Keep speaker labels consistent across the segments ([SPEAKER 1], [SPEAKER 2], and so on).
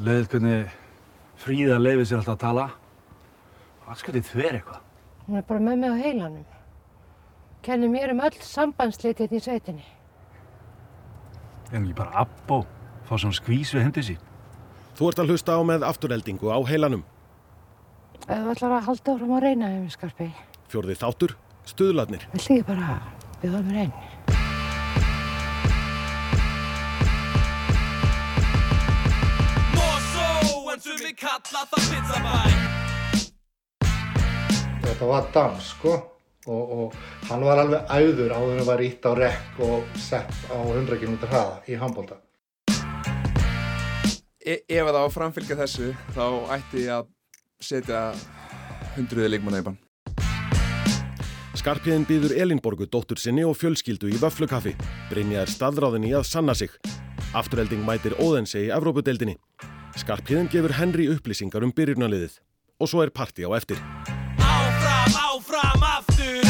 [SPEAKER 1] Leðið hvernig Fríða leiði sér alltaf að tala. Skal þið þver eitthvað.
[SPEAKER 2] Hún er bara með mig á heilanum. Kenni mér um öll sambandsliti hérna í sveitinni.
[SPEAKER 1] En ekki bara abbó, fá svona skvís við hendi sín.
[SPEAKER 3] Þú ert að hlusta á með afturheldingu á heilanum.
[SPEAKER 2] Ef þú ætlar að halda áfram að reyna um skarpi,
[SPEAKER 3] Fjórði þáttur, stuðlarnir.
[SPEAKER 2] viltu ekki bara bjóða mér einn?
[SPEAKER 4] Kalla það pizzabæ
[SPEAKER 5] Þetta var dans sko og, og hann var alveg æður áður en var ítt á rekk og sett á 100 km hraða í handbólta.
[SPEAKER 6] e ef það að framfylgja þessu þá ætti ég að setja hundruði leikmanna í bann
[SPEAKER 3] Skarpiðin býður Elinborgu dóttur sinni og fjölskyldu í vöflukaffi. Brynja er staðráðin í að sanna sig. Afturhelding mætir Óðense í Evrópudeldinni. Skarpiðin gefur Henry upplýsingar um byrjunarliðið. Og svo er parti á eftir.
[SPEAKER 4] Áfram, áfram, aftur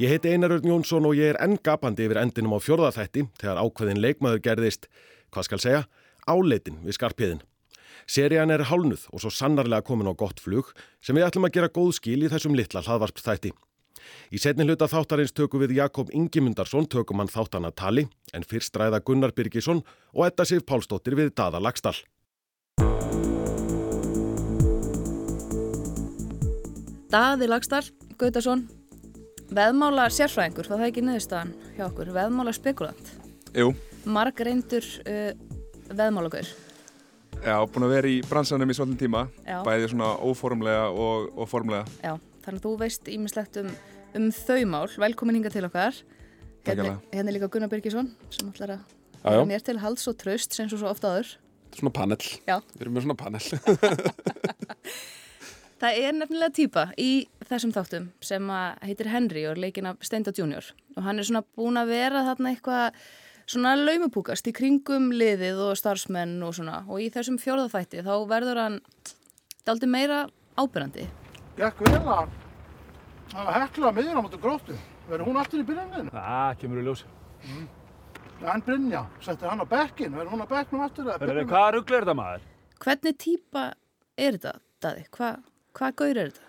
[SPEAKER 3] Ég heiti Einar Örn Jónsson og ég er enn gapandi yfir endinum á fjórðaþætti þegar ákveðin leikmaður gerðist, hvað skal segja, áleitin við Skarpiðin. Serían er hálnuð og svo sannarlega komin á gott flug sem við ætlum að gera góð skil í þessum litla hlaðvarpstætti. Í setni hluta þáttarins tökum við Jakob Ingimundarsson tökum hann þáttana tali en fyrst ræða Gunnar Birgisson og Edda Sif Pálsdóttir við Dada Lagstall.
[SPEAKER 7] Daði Lagstall, Gautason, veðmála sérfræðingur, það er ekki niðurstaðan hjá okkur, veðmála spekulant,
[SPEAKER 6] Jú,
[SPEAKER 7] marg reyndur uh, veðmálagaur.
[SPEAKER 6] já, búin að vera í bransanum í svolítinn tíma
[SPEAKER 7] Já.
[SPEAKER 6] bæði svona óformlega og, og formlega
[SPEAKER 7] Já, þannig að þú veist ímislegt um, um þau mál, velkomin hinga til okkar. Hérna, hérna er líka Gunnar Birgisson sem ætlar að vera mér til hals og tröst sem svo svo ofta áður.
[SPEAKER 8] Svona panel.
[SPEAKER 7] Já.
[SPEAKER 8] Við erum með svona panel.
[SPEAKER 7] Það er nefnilega týpa í þessum þáttum sem að heitir Henry og er leikinn af Steinda Junior og hann er svona búin að vera þarna eitthvað svona laumupúkast í kringum liðið og starfsmenn og svona og í þessum fjórðafætti þá verður hann daldi meira ábyrrandi.
[SPEAKER 9] Gekk vel að að hekla miður á móti gróttu. Verður hún aftur í byrjanleginu?
[SPEAKER 1] Það kemur í ljós.
[SPEAKER 9] En Brynja, setti hann á bekkin. Verður hún á bekknum byrjunum?
[SPEAKER 1] hvað ruggla er þetta maður?
[SPEAKER 7] Hvernig týpa er þetta, Daði? Hva, hvað gaur er þetta?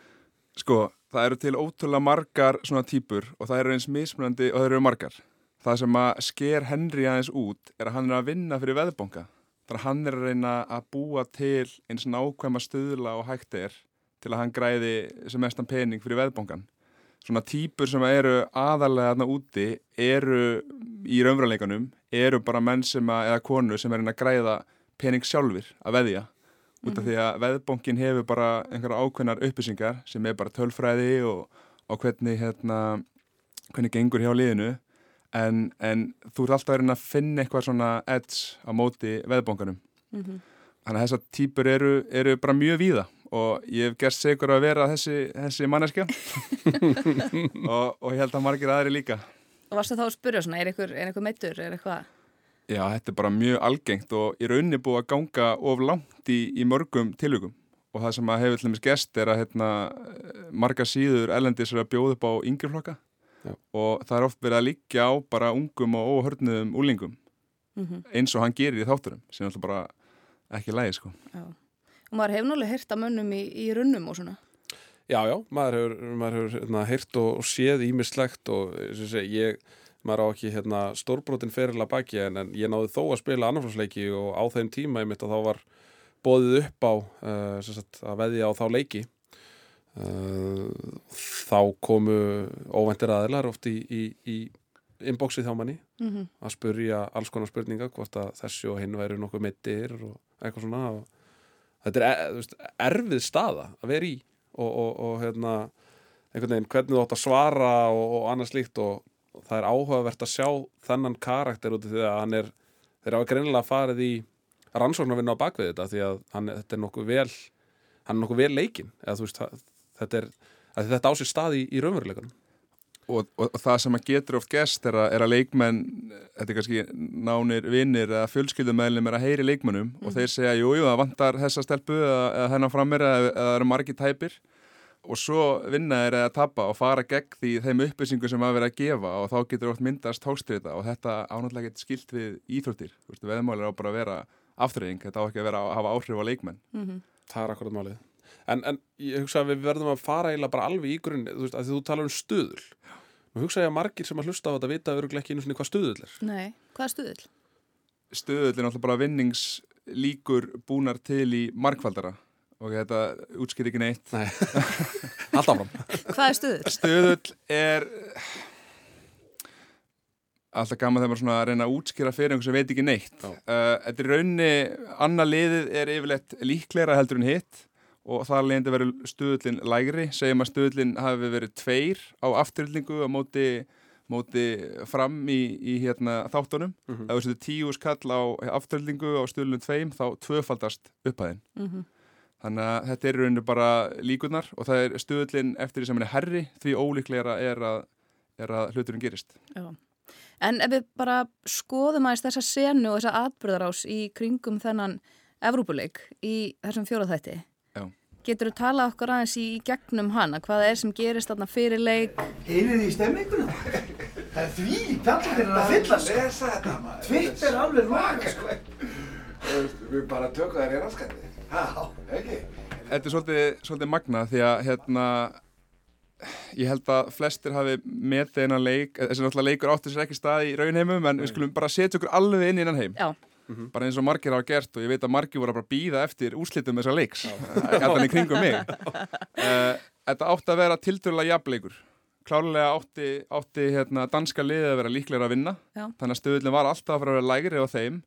[SPEAKER 6] Sko, það eru til ótrúlega margar svona típur og það eru eins mismunandi og það eru margar Það sem að sker Henry aðeins út er að hann er að vinna fyrir veðbonga Þannig að hann er að reyna að búa til eins nákvæma stuðla og hægt er til að hann græði sem mestan pening fyrir veðbongan Svona típur sem eru aðalega þarna úti eru í raunveruleikanum eru bara menn sem að, eða konur sem er reyna að græða pening sjálfur að veðja. Út af því að veðbonkin hefur bara einhverja ákveðnar upplýsingar sem er bara tölfræði og, og hvernig hérna, hvernig gengur hjá liðinu. En, en þú ert alltaf reyna að finna eitthvað svona edge á móti veðbonkanum þannig að þessar típur eru, eru bara mjög víða og ég hef gert segur að vera þessi, þessi manneskja og, og ég held að margir aðri líka
[SPEAKER 7] Og varstu þá að spyrja svona, er einhver, er einhver meittur, er eitthvað?
[SPEAKER 6] Já, þetta er bara mjög algengt og í rauninni búið að ganga of langt í, í mörgum tilugum og það sem að hefur til dæmis gest er að hérna, marga síður ellendis er að bjóða upp á yngri flokka
[SPEAKER 8] Já.
[SPEAKER 6] og það er oft verið að liggja á bara ungum og óhörnuðum úlingum
[SPEAKER 7] Mm
[SPEAKER 6] eins og hann gerir í þátturum sem er alltaf bara ekki lægi sko.
[SPEAKER 7] Já. Og maður hefur náttúrulega heyrt að mönnum í, í runnum og svona.
[SPEAKER 8] Já, já, maður hefur, maður hefur hérna, heyrt og, og séð ímislegt og og ég maður á ekki hérna, stórbrotin feril að baki en, en ég náði þó að spila annarflósleiki og á þeim tíma ég mitt að þá var bóðið upp á uh, sagt, að veðja á þá leiki uh, þá komu óvæntir aðilar oft í, í, í inboxið hjá manni
[SPEAKER 7] Mm
[SPEAKER 8] að spurja alls konar spurninga hvort að þessi og hinn væri nokkuð mittir og eitthvað svona og þetta er e- þú veist, erfið staða að vera í og, og, og hérna einhvern veginn hvernig þú átt að svara og, og annað slíkt og, það er áhugavert að sjá þennan karakter út af því að hann er þeir hafa greinilega farið í rannsóknarvinna á bakvið þetta því að hann, þetta er nokkuð vel hann er nokkuð vel leikinn. Eða veist þetta er þetta á sér stað í, í raunveruleikunum
[SPEAKER 6] og, og, og það sem að getur oft gest er að, er að leikmenn, þetta er kannski nánir vinnir eða fjölskyldumæðlum er að heyri leikmennum og þeir segja, jú, jú, það vantar þessa stelpu eða, eða hennar framir eða, það eru margi tæpir. Og svo vinna þeir að tapa og fara gegn því þeim upplýsingum sem að vera að gefa og þá getur oft myndast tókstrita og þetta ánáttúrulega getur skilt við íþróttir. Veðmáli er á bara að vera afturreying, þetta á ekki að vera að hafa áhrif á leikmenn.
[SPEAKER 8] Það er akkurat málið. En, en ég hugsa að við verðum að fara eiginlega bara alveg í grunn, þú veist, að þú talar um stuðul. Nú hugsa ég að margir sem að hlusta á þetta vita öruglega ekki einu sinni hvað stuðul er.
[SPEAKER 7] Nei, hvað er stuðull?
[SPEAKER 6] Stöðull er náttúrulega bara vinningslíkur búnar til í markfaldara og þetta útskýr ekki neitt
[SPEAKER 8] Nei, allt áfram.
[SPEAKER 7] Hvað er stuðull?
[SPEAKER 6] Stöðull er alltaf gaman þegar maður svona að reyna að útskýra fyrir einhvers sem veit ekki neitt. Uh, þetta er raunni, annað liðið er yfirleitt líklegra heldur en hitt og þar leiðandi verður stöðullin lægri, segjum að stöðullin hafi verið tveir á afturlningu á móti, móti fram í, í hérna, þáttunum.
[SPEAKER 8] Mhm.
[SPEAKER 6] Ef þú setur tíu skall á afturlningu á stöðullin tveim þá tvöfaldast upphæðin.
[SPEAKER 7] Mm
[SPEAKER 6] Þannig að þetta er í rauninu bara líkunar og það er stöðullin eftir því sem hann er herri því ólíklegra er að, er að hluturinn gerist.
[SPEAKER 7] Já. En ef við bara skoðum aðeins þessa senu og þessa atbyrðarás í kringum þennan Evrópuleik í þessum fjóraþætti. Getur þú talað okkur aðeins í gegnum hana? Hvað er sem gerist þarna fyrir leik?
[SPEAKER 10] Heyrið þið í stemminguna? Það er því kallið þeir eru að fylla sig.
[SPEAKER 11] Lesa þetta maður.
[SPEAKER 10] Tvitt er alveg loka sko.
[SPEAKER 11] Þú veist, Við bara tökum þær í raskandi. Já. Ekki?
[SPEAKER 6] Þetta er svolítið, svolítið magna því að hérna, ég held að flestir hafi metið einan leik, þessi náttúrulega leikur áttur sér ekki stað í raunheimum en við skulum bara setja okkur alveg inn í innan heim.
[SPEAKER 7] Já.
[SPEAKER 6] Bara eins og margir hafa gert og ég veit að margir voru að bara býða eftir úrslitum þessar leiks. Þetta í kringum mig. Uh, þetta átti að vera tildurlega jafnleikur. Klárlega átti, átti hérna, danska liðið að vera líklega að vinna.
[SPEAKER 7] Já.
[SPEAKER 6] Þannig að stöðullin var alltaf að fara að vera lægri á þeim.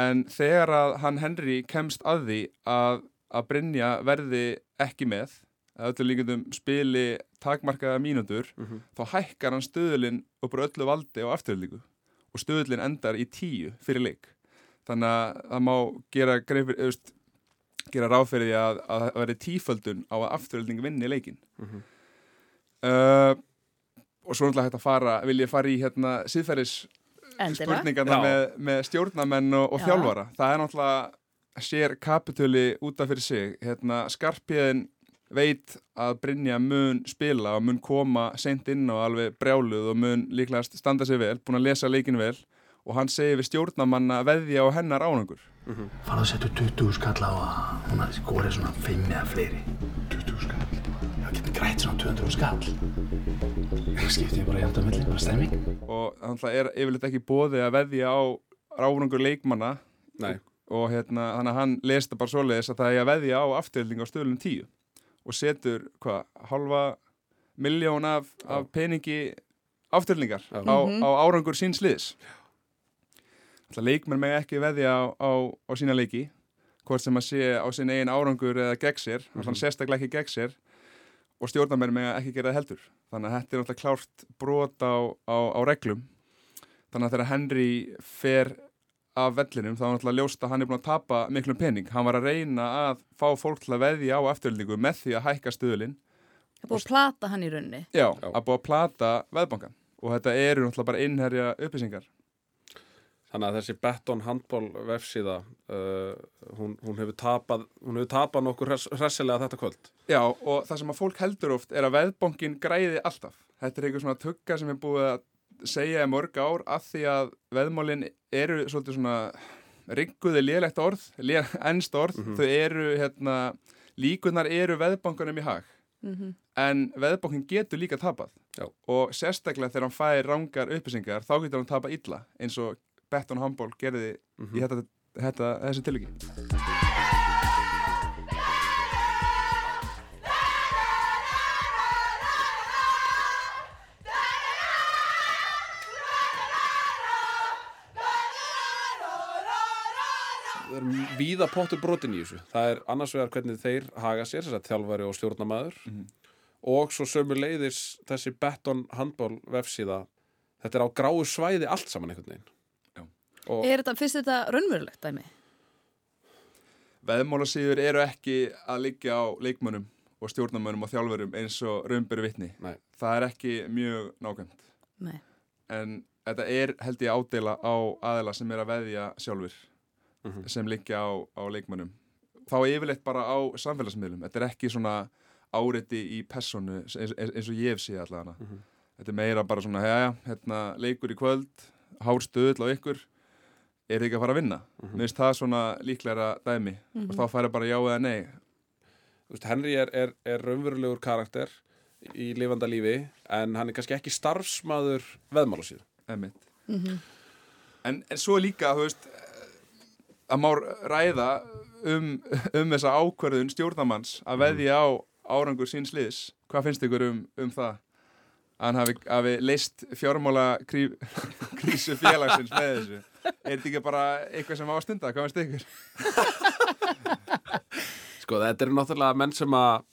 [SPEAKER 6] En þegar að hann Henry kemst að því að, að Brynja verði ekki með, að öllu líkundum spili takmarkaða mínútur, þá hækkar hann stöðulinn upp úr öllu valdi á afturlíku og stöðullin endar í tíu fyrir leik. Þannig að það má gera, gera ráð fyrir því að, að það verði tíföldun á að afturölding vinni leikin. uh, og svo náttúrulega hægt að fara, vil ég fara í hérna síðferðis spurningarna með, með stjórnamenn og, og
[SPEAKER 7] Já.
[SPEAKER 6] þjálfara. Það er náttúrulega sér kapitöli út af fyrir sig. Hérna, Skarpiðin veit að Brynja mun spila og mun koma sent inn og alveg brjáluð og mun líklegast standa sig vel, búin að lesa leikin vel og hann segir við stjórnamanna veðja á hennar ánangur.
[SPEAKER 10] Farðu að setja 20 skall á að hún hafi skorið svona 5 eða fleiri. 20 skall? Já, getur grætt svona 200 skall. Það skiptir bara jæmt að milli, bara stemming.
[SPEAKER 6] og þannig er yfirleitt ekki bóði að veðja á ráðungur leikmanna
[SPEAKER 8] Nei.
[SPEAKER 6] og hérna, þannig að hann lesta bara svoleiðis að það er að veðja á afturhilding á stöðlunum 10 og setur, hvað, halva miljón af, af peningi afturhildingar
[SPEAKER 8] Já.
[SPEAKER 6] á, á árangur síns liðs að leikmenn með ekki veðja á, á, á sína leiki hvort sem að sé á sín eigin árangur eða gegn sér, mm -hmm. sérstaklega ekki gegn sér og stjórnarmenn með ekki gera það heldur. Þannig að þetta er náttúrulega klárt brot á, á, á reglum. Þannig að þegar Henry fer af vellinum þá er náttúrulega ljóst að hann er búin að tapa miklum pening, hann var að reyna að fá fólk til að veðja á afturöldingu með því að hækka stöðulinn
[SPEAKER 7] Það búið að plata hann í rauninni.
[SPEAKER 6] já, að búið að plata veðbankan og þetta eru náttúrulega bara innherja upplýsingar
[SPEAKER 8] Þannig að þessi Betton handball vefsíða, uh, hún, hún hefur tapað, hún hefur tapað nokkur hress, hressilega þetta kvöld.
[SPEAKER 6] Já, og það sem að fólk heldur oft er að veðbankin græði alltaf. Þetta er eitthvað svona tugga sem er búið að segja í mörg ár að því að veðmálin eru svolítið svona rigguði lélegt orð, lé, ennst orð, þau eru, hérna, líkunar eru veðbankunum í hag.
[SPEAKER 7] Mm
[SPEAKER 6] En veðbankin getur líka tapað
[SPEAKER 8] Já.
[SPEAKER 6] og sérstaklega þegar hann fær rángar upplýsingar þá getur hann tapað illa eins og Betton Handball gerði í þetta, þetta, þessi tilviki.
[SPEAKER 8] Það er víða pottur brotin í þessu. Það er annars vegar hvernig þeir haga sér, þess að þjálfari og stjórnamaður og svo sömu leiðis þessi Betton handball vefsíða, þetta er á gráu svæði allt saman einhvern veginn.
[SPEAKER 6] Já.
[SPEAKER 8] Og
[SPEAKER 7] Er þetta, finnst þetta raunverulegt dæmi?
[SPEAKER 6] Veðmálasíður eru ekki að liggja á leikmönnum og stjórnarmönnum og þjálfurum eins og raunbyrju vitni.
[SPEAKER 8] Nei.
[SPEAKER 6] Það er ekki mjög nákvæmt.
[SPEAKER 7] Nei.
[SPEAKER 6] En þetta er held ég ádela á aðela sem er að veðja sjálfur
[SPEAKER 8] Mhm.
[SPEAKER 6] sem liggja á, á leikmönnum. Þá er yfirleitt bara á samfélagsmiðlum. Þetta er ekki svona áriti í personu eins, eins, og ég hef séð allavega
[SPEAKER 8] Mhm.
[SPEAKER 6] þetta er meira bara svona, já, hérna leikur í kvöld, hár stöðl á ykkur er þið ekki að fara að vinna
[SPEAKER 8] Mhm.
[SPEAKER 6] mér finnst það svona líklega dæmi
[SPEAKER 7] Mhm.
[SPEAKER 6] og þá færi bara já eða nei
[SPEAKER 8] Þú veist, Henry er, er, er raunverulegur karakter í lifanda lífi en hann er kannski ekki starfsmaður veðmála síðan.
[SPEAKER 6] Einmitt.
[SPEAKER 7] Mhm.
[SPEAKER 6] en, en svo líka, veist að má ræða um, um þessa ákverðun stjórnamanns að veðja á árangur síns liðs hvað finnst ykkur um, um það að hann hafi, hafi leist fjármála krí, krísu félagsins með þessu er þetta ekki bara eitthvað sem á að stunda, hvað finnst ykkur?
[SPEAKER 8] Sko, þetta eru náttúrulega menn sem að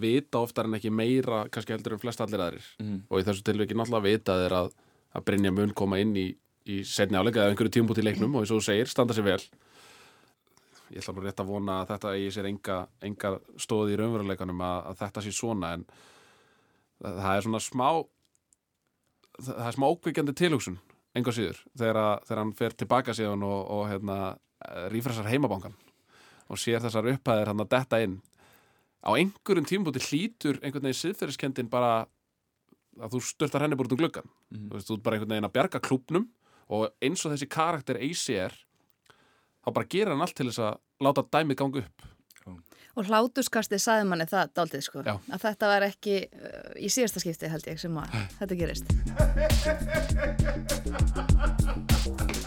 [SPEAKER 8] vita oftar en ekki meira kannski heldur en flest allir aðrir
[SPEAKER 6] Mhm.
[SPEAKER 8] og í þessu tilviki náttúrulega vita þeir að, að Brynja mun koma inn í, í setni áleika eða einhverju tímubúti í leiknum og eins og þú segir, standa sér vel ég ætla nú rétt að vona að þetta eigi sér enga, enga stóð í raunveruleikanum að, að þetta sé svona en það, er svona smá það, er smá ókvikjandi tilhugsun enga síður, þegar, þegar hann fer tilbaka síðan og, og hérna, rífræsar heimabankan og sér þessar upphæðir hann að detta inn. Á einhverjum tímubúti hlýtur einhvern veginn siðferðiskendin bara að þú störtar henni búin um gluggan
[SPEAKER 6] Mhm.
[SPEAKER 8] þú veist, þú ert bara einhvern veginn að bjarga klúbnum og eins og þessi karakter AC er þá bara gerir hann allt til þess að láta dæmið ganga upp
[SPEAKER 7] Og hlátuskastið saði manni það daldið sko
[SPEAKER 8] Já.
[SPEAKER 7] að þetta var ekki uh, í síðasta skipti held ég sem að þetta gerist.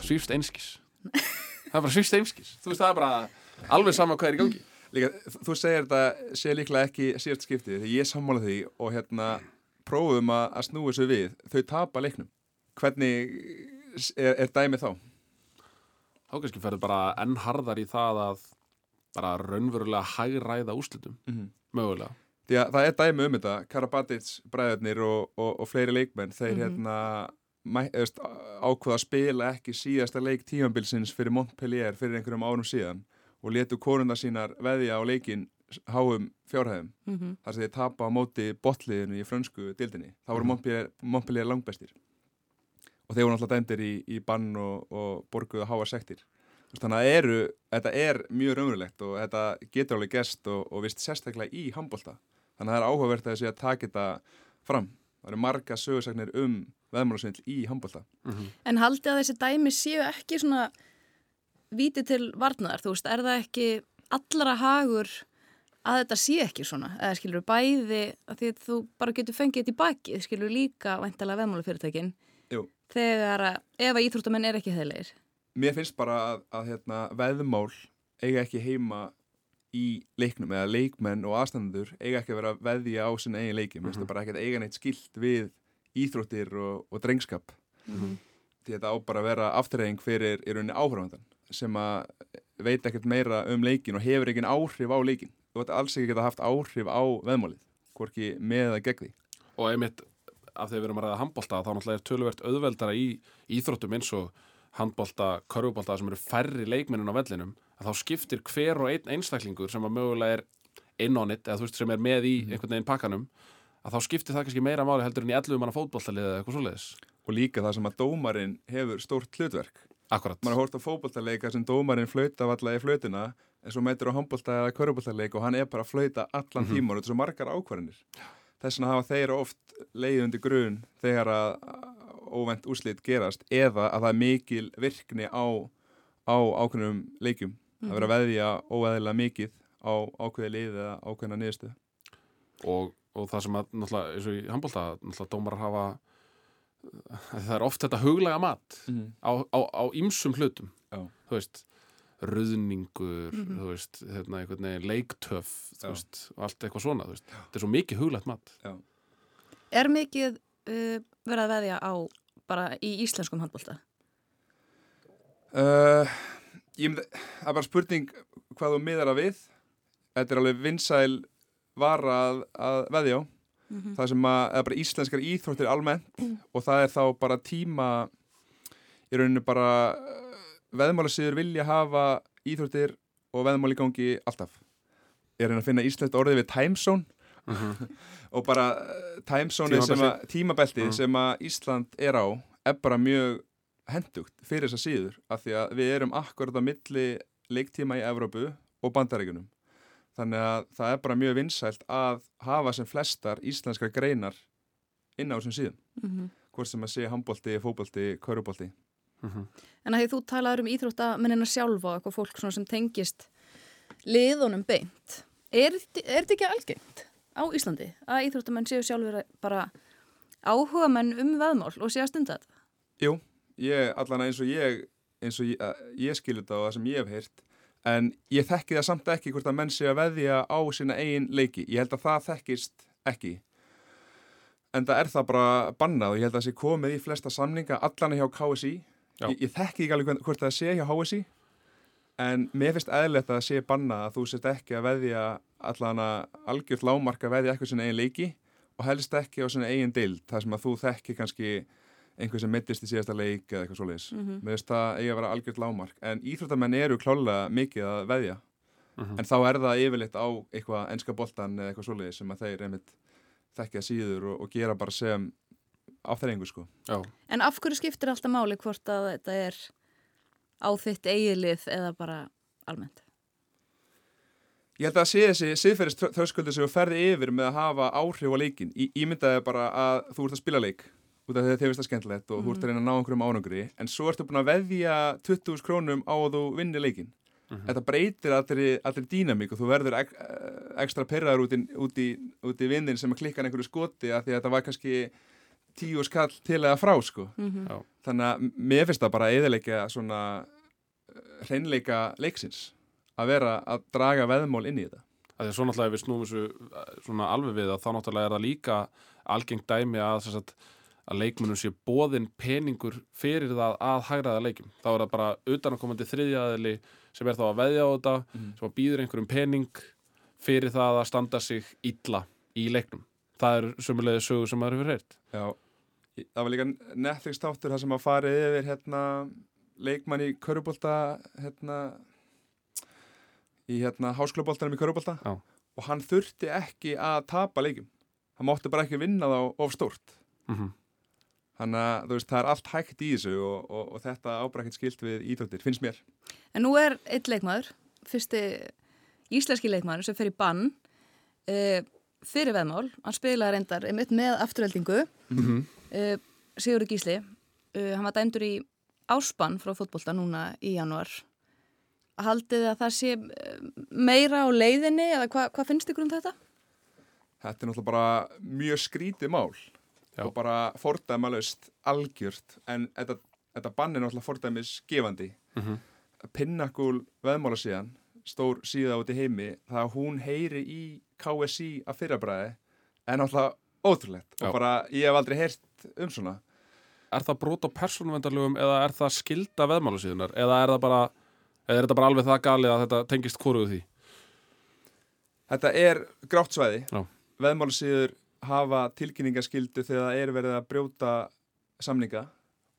[SPEAKER 8] Svífst einskis. Það er bara svífst einskis. Þú veist það er bara alveg sama hvað er í gangi.
[SPEAKER 6] Líka, þú segir þetta sé líklega ekki síðast skiptið því ég sammála því og hérna prófum að, að snúa þessu við. Þau tapa leiknum. Hvernig er, er dæmið þá?
[SPEAKER 8] þá kannski ferður bara enn harðar í það að bara raunverulega hagræða úslitum
[SPEAKER 6] Mhm.
[SPEAKER 8] mögulega
[SPEAKER 6] Því að það er dæmi um þetta, Karabatic bræðurnir og, og, og fleiri leikmenn þeir
[SPEAKER 7] Mhm.
[SPEAKER 6] hérna mæ, eðst, ákveða að spila ekki síðasta leik tímanbilsins fyrir Montpellier fyrir einhverjum árum síðan og letu konuna sínar veðja á leikin háum fjárhæðum
[SPEAKER 7] Mhm.
[SPEAKER 6] þar sem þeir tapa á móti botliðinu í frönsku dildinni. Það voru
[SPEAKER 8] Mhm.
[SPEAKER 6] Montpellier, Montpellier langbestir og þeir voru náttúrulega dæmdir í, í bann og, og borguðu háa sektir. Þannig að eru, þetta er mjög raunverulegt og þetta getur alveg gest og, og vist sérstaklega í handbólta. Þannig að það er áhugavert að þessi að taka þetta fram. Það eru marga sögursagnir um veðmálusvindl í handbólta.
[SPEAKER 7] En haldið að þessi dæmi séu ekki svona víti til varnar, þú veist, er það ekki allra hagur að þetta sé ekki svona, eða skilur bæði að því að þú bara getur fengið þetta í baki, skilur líka væntalega veðmálufyrirtækin
[SPEAKER 6] Jú.
[SPEAKER 7] þegar að ef að íþróttamenn er ekki heilir.
[SPEAKER 6] Mér finnst bara að, að hérna, veðmál eiga ekki heima í leiknum eða leikmenn og aðstandendur eiga ekki að vera að veðja á sinna eigin leiki. Mér finnst það bara ekki að eiga neitt skilt við íþróttir og, og drengskap.
[SPEAKER 7] Mhm.
[SPEAKER 6] Því þetta á bara að vera afturreying fyrir í rauninni áhrafandan sem að veit ekkert meira um leikin og hefur ekki áhrif á leikin. Þú veit alls ekki geta haft áhrif á veðmálið, hvorki með að gegn því.
[SPEAKER 8] og einmitt af því að við erum að ræða handbolta þá náttúrulega er töluvert auðveldara í íþróttum eins og handbolta, körfubolta sem eru færri leikmennun á vellinum að þá skiptir hver og einn einstaklingur sem að mögulega er inn on it eða þú veist sem er með í einhvern veginn pakkanum að þá skiptir það kannski meira máli heldur en í 11 manna fótboltalið eða eitthvað svoleiðis
[SPEAKER 6] Og líka það sem að dómarinn hefur stórt hlutverk.
[SPEAKER 8] Akkurat.
[SPEAKER 6] Man har hórt á fótboltaleika sem dómarinn flauta valla í flautina en svo mætir á handbolta eða köruboltaleik og hann er bara að flauta allan
[SPEAKER 8] Mhm.
[SPEAKER 6] tíman og þetta er svo margar ákvarðinir. Þess vegna hafa þeir oft leið undir grun þegar að óvænt úslit gerast eða að það er mikil virkni á, á ákveðnum leikjum. Það verður að veðja óveðilega mikið á ákveði lið eða ákveðina niðurstöð.
[SPEAKER 8] og, og það sem að náttúrulega eins og í handbolta náttúrulega dómarar hafa það er oft þetta huglega mat
[SPEAKER 6] Mhm.
[SPEAKER 8] á, á, á ýmsum hlutum
[SPEAKER 6] Já.
[SPEAKER 8] þú veist ruðningur,
[SPEAKER 7] Mhm.
[SPEAKER 8] þú veist hérna, einhvern veginn leiktöf þú
[SPEAKER 6] Já.
[SPEAKER 8] veist, og allt eitthvað svona, þú veist þetta er svo mikið huglegt mat
[SPEAKER 7] Er mikið uh, verið að veðja á bara í íslenskum handbólta?
[SPEAKER 6] Uh, ég það er bara spurning hvað þú miðar að við. Þetta er alveg vinsæl vara að, að veðja á.
[SPEAKER 7] Mhm.
[SPEAKER 6] það sem að, eða bara íslenskar íþróttir almennt og það er þá bara tíma í rauninu bara veðmálasýður vilja hafa íþróttir og veðmál í gangi alltaf. Ég er að finna íslenskt orðið við timezone og bara uh, timezone sem að
[SPEAKER 8] Tímabelti.
[SPEAKER 6] tímabeltið
[SPEAKER 8] Mhm.
[SPEAKER 6] sem að Ísland er á er bara mjög hendugt fyrir þessa síður af því að við erum akkurat á milli leiktíma í Evrópu og bandaríkunum þannig að það er bara mjög vinsælt að hafa sem flestar íslenskar greinar inn á þessum síðum
[SPEAKER 7] Mhm.
[SPEAKER 6] hvort sem að sé handbólti, fótbólti, kaurubolti
[SPEAKER 7] En að því þú talaður um íþróttamennina sjálfa og eitthvað fólk sem tengist liðunum beint. Er, er þetta ekki algengt á Íslandi að íþróttamenn séu sjálfur bara áhuga menn um veðmál og séu að stunda þetta?
[SPEAKER 6] Jú, ég, allan eins og ég eins og ég, ég skilur þetta og það sem ég hef heyrt en ég þekki það samt ekki hvort að menn sé að veðja á sína eigin leiki. Ég held að það þekkist ekki. En það er það bara bannað og ég held að það sé komið í flesta samninga allan hjá KSI ég, ég þekki ekki alveg hvort það sé hjá HSI en mér finnst eðlilegt að það sé bannað að þú sért ekki að veðja allan að algjört lámark að veðja eitthvað sína eigin leiki og helst ekki á sína eigin deild þar sem að þú þekki kannski einhver sem mittist í síðasta leik eða eitthvað svoleiðis.
[SPEAKER 7] Mhm.
[SPEAKER 6] Mér finnst það eigi að vera algjört lámark. En íþróttamenn eru klálega mikið að veðja.
[SPEAKER 8] Mhm.
[SPEAKER 6] En þá er það yfirleitt á eitthvað enska boltan eða eitthvað svoleiðis sem að þeir einmitt þekkja síður og, og gera bara sem á þeir engu sko.
[SPEAKER 8] Já.
[SPEAKER 7] En af hverju skiptir alltaf máli hvort að þetta er á þitt eigilið eða bara almennt?
[SPEAKER 6] Ég held að sé þessi siðferðist þröskuldur sem þú ferði yfir með að hafa áhrif á leikin. Í, ímyndaði bara að þú ert að spila leik út af því að þið finnst það skemmtilegt og þú ert að reyna að ná einhverjum ánangri en svo ertu búin að veðja 20.000 krónum á að þú vinni leikin. Þetta breytir allir, dýnamík og þú verður ek, ekstra perraður út í, út í, út í vinnin sem að klikka einhverju skoti að því að þetta var kannski tíu skall til eða frá sko.
[SPEAKER 7] Mhm.
[SPEAKER 8] Já.
[SPEAKER 6] Þannig að mér finnst það bara að eðilegja svona eh, hreinleika leiksins að vera að draga veðmál inn í þetta.
[SPEAKER 8] að því að svo náttúrulega ef við snúum þessu uh, svona alveg við að þá náttúrulega er það líka algengt dæmi að, sem sagt, að leikmunum sé bóðin peningur fyrir það að hægraða leikum. Þá er það bara utanakomandi þriðjaðili sem er þá að veðja á þetta, sem að býður einhverjum pening fyrir það að standa sig illa í leiknum. Það er sömulegði sögu sem maður hefur heyrt.
[SPEAKER 6] Já, það var líka Netflix þáttur þar sem að farið yfir hérna leikmann í körubólta hérna í hérna háskólaboltanum í körubólta
[SPEAKER 8] Já.
[SPEAKER 6] og hann þurfti ekki að tapa leikum. Hann mátti bara ekki vinna þá of stórt.
[SPEAKER 8] Mm
[SPEAKER 6] Þannig að þú veist, það er allt hægt í þessu og, og, og þetta ekkert skilt við íþróttir, finnst mér.
[SPEAKER 7] En nú er eitt leikmaður, fyrsti íslenski leikmaður sem fer í bann uh, fyrir veðmál. Hann spilaði reyndar einmitt með afturheldingu,
[SPEAKER 8] Mhm.
[SPEAKER 7] uh, Sigurður Gísli. Uh, hann var dæmdur í áspann frá fótbolta núna í januar. Haldið að það sé eh, meira á leiðinni eða hva, hvað finnst ykkur um þetta?
[SPEAKER 6] Þetta er náttúrulega bara mjög skrítið mál
[SPEAKER 8] Já.
[SPEAKER 6] og bara fordæmalust algjört en þetta, þetta bann er náttúrulega fordæmis gefandi.
[SPEAKER 8] Mhm.
[SPEAKER 6] Pinnakul veðmála síðan, stór síða út í heimi, það að hún heyri í KSI að fyrrabræði er náttúrulega ótrúlegt
[SPEAKER 8] Já.
[SPEAKER 6] og bara ég hef aldrei heyrt um svona.
[SPEAKER 8] Er það brot á persónuvendarlögum eða er það skilda veðmálusíðunar eða er það bara, eða er þetta bara alveg það galið að þetta tengist hvoruðu því?
[SPEAKER 6] Þetta er grátt svæði.
[SPEAKER 8] Já.
[SPEAKER 6] Veðmálasíður hafa tilkynningaskildu þegar það er verið að brjóta samninga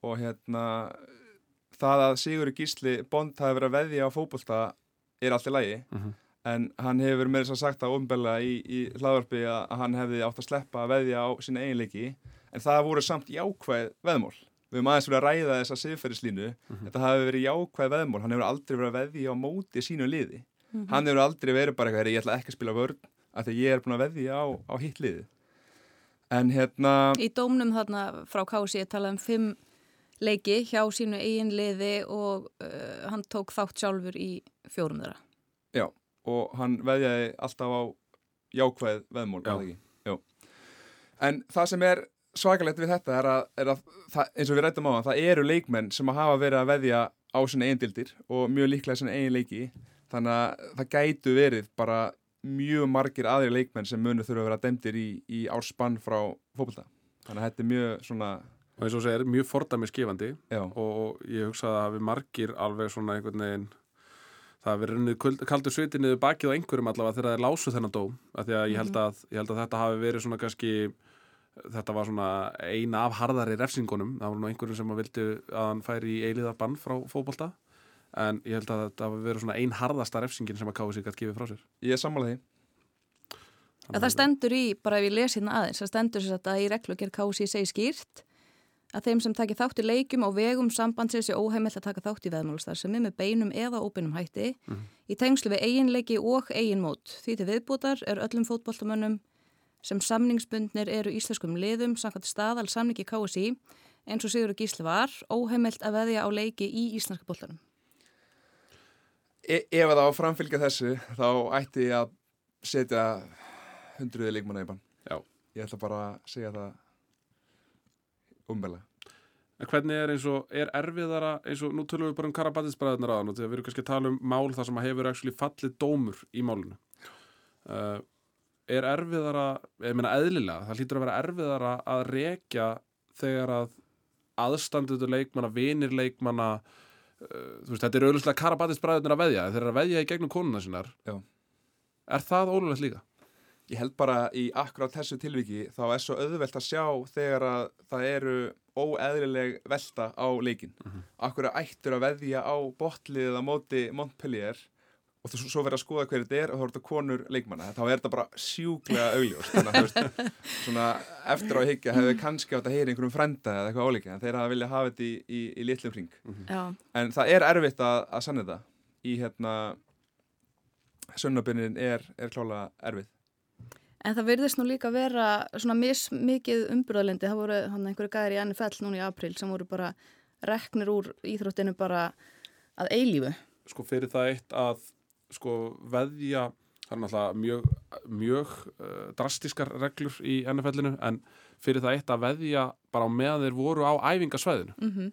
[SPEAKER 6] og hérna það að Sigurður Gísli Bond hafi verið að veðja á fótbolta er allt í lagi
[SPEAKER 8] Mhm.
[SPEAKER 6] en hann hefur með þess að sagt það ofnbella í, í hlaðvarpi að að hann hefði átt að sleppa að veðja á sína eiginleiki en það voru samt jákvæð veðmál við höfum aðeins verið að ræða þessa siðferðislínu þetta hafi verið jákvæð veðmál hann hefur aldrei verið að veðja á móti sínu liði hann hefur aldrei verið bara eitthvað "Heyrðu, ég ætla ekki að spila vörn af því að ég er búin að veðja á, á hitt liði en hérna
[SPEAKER 7] Í dómnum þarna frá Kási er talað um fimm leiki hjá sínu eigin liði og uh, hann tók þátt sjálfur í fjórum þeirra.
[SPEAKER 6] Já, og hann veðjaði alltaf á jákvæð veðmól?
[SPEAKER 8] Já.
[SPEAKER 6] En það sem er svakalegt við þetta er að, er að það, eins og við rættum á það, það eru leikmenn sem að hafa verið að veðja á sinna eigin dildir og mjög líklega sinna eigin leiki. Þannig að það gætu verið bara mjög margir aðri leikmenn sem munu þurfa að vera dæmdir í, í árspann frá fókbalta. Þannig að þetta er mjög svona,
[SPEAKER 8] eins og segir, mjög fordæmi skifandi og ég hugsa að það hafi margir alveg svona einhvern veginn það kuld- kaldur sviti niður bakið á einhverjum allavega þegar þeir lásu þennan dóm af því að ég held að, ég held að þetta hafi verið svona kannski þetta var svona eina af harðari refsingunum það var nú einhverjum sem að vildi að hann færi í eiliða bann frá fótbolta en ég held að þetta hafi verið svona ein harðasta refsingin sem að KSI gætt gefið frá sér
[SPEAKER 6] ég er sammála því.
[SPEAKER 7] Það stendur í, bara ef ég les hérna aðeins, það stendur sér að í reglugjör Kási segi skýrt að þeim sem taki þátt í leikjum á vegum sambandsins er óheimilt að taka þátt í veðmálustar sem er með beinum eða óbeinum hætti í tengslu við eiginleiki og eiginmót. Því til viðbútar er öllum fótboltamönnum sem samningsbundnir eru íslenskum liðum samkvæmt staðal samningi KSI eins og Sigur Gísli var óheimilt að veðja á leiki í íslenska boltanum.
[SPEAKER 6] E ef það á framfylgja þessu þá ætti ég að setja hundruði leikmanna í bann.
[SPEAKER 8] Já.
[SPEAKER 6] Ég ætla bara að segja það umbelega.
[SPEAKER 8] En hvernig er eins og, er erfiðara eins og, nú tölum við bara um Karabatisbræðunar aðan og við erum kannski að tala um mál þar sem að hefur actually fallið dómur í málunu. Uh, er erfiðara, ég meina eðlilega, það hlýtur að vera erfiðara að rekja þegar að aðstanduður leikmanna, vinir leikmanna, uh, þú veist, þetta er auðvitað Karabatisbræðunar að veðja, þeir eru að veðja í gegnum konuna sinnar.
[SPEAKER 6] Já.
[SPEAKER 8] Er það ólulegt líka?
[SPEAKER 6] Ég held bara í akkurát þessu tilviki þá er svo auðvelt að sjá þegar að það eru óeðlileg velta á leikin. Mm -hmm. Akkur ættur að veðja á botliðið á móti Montpellier og þú svo verður að skoða hverju þetta er og þá er þetta konur leikmanna. Þá er þetta bara sjúklega augljós. Þannig að þú veist, svona eftir á að higgja hefur kannski átt að heyra einhverjum frenda eða eitthvað álíka en þeir hafa viljað hafa þetta í, í, í litlum hring.
[SPEAKER 7] Mm -hmm.
[SPEAKER 6] En það er erfitt að, að sanna þetta í hérna sönnabinnin er, er klála erfið.
[SPEAKER 7] En það verðist nú líka vera svona mismikið umbröðlendi. Það voru hann einhverju gæðir í NFL núna í april sem voru bara reknir úr íþróttinu bara að eilífu.
[SPEAKER 8] Sko fyrir það eitt að sko veðja, það er náttúrulega mjög, mjög uh, drastískar reglur í NFL-inu en fyrir það eitt að veðja bara á meðan þeir voru á æfingasvæðinu.
[SPEAKER 7] Mm -hmm.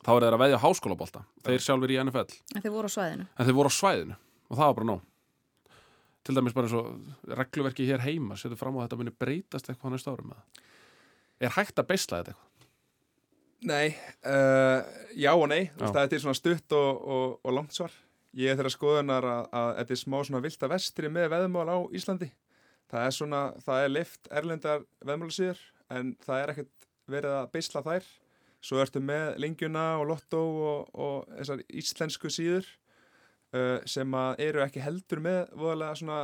[SPEAKER 8] Þá er þeir að veðja á háskólabólta. Þeir sjálfur í NFL.
[SPEAKER 7] En þeir voru á svæðinu.
[SPEAKER 8] En þeir voru á svæðinu og það var bara nóg til dæmis bara eins og regluverki hér heima setur fram á að þetta muni breytast eitthvað á næsta árum er hægt að beisla þetta eitthvað?
[SPEAKER 6] Nei, uh, já og nei já. það er til svona stutt og, og, og langt svar ég er þeirra skoðunar að, að þetta er smá svona vilda vestri með veðmál á Íslandi. Það er svona, það er lift erlendar veðmálasýður en það er ekkert verið að beisla þær. Svo ertu með lingjuna og lotto og, og þessar íslensku síður uh, sem að eru ekki heldur með voðalega svona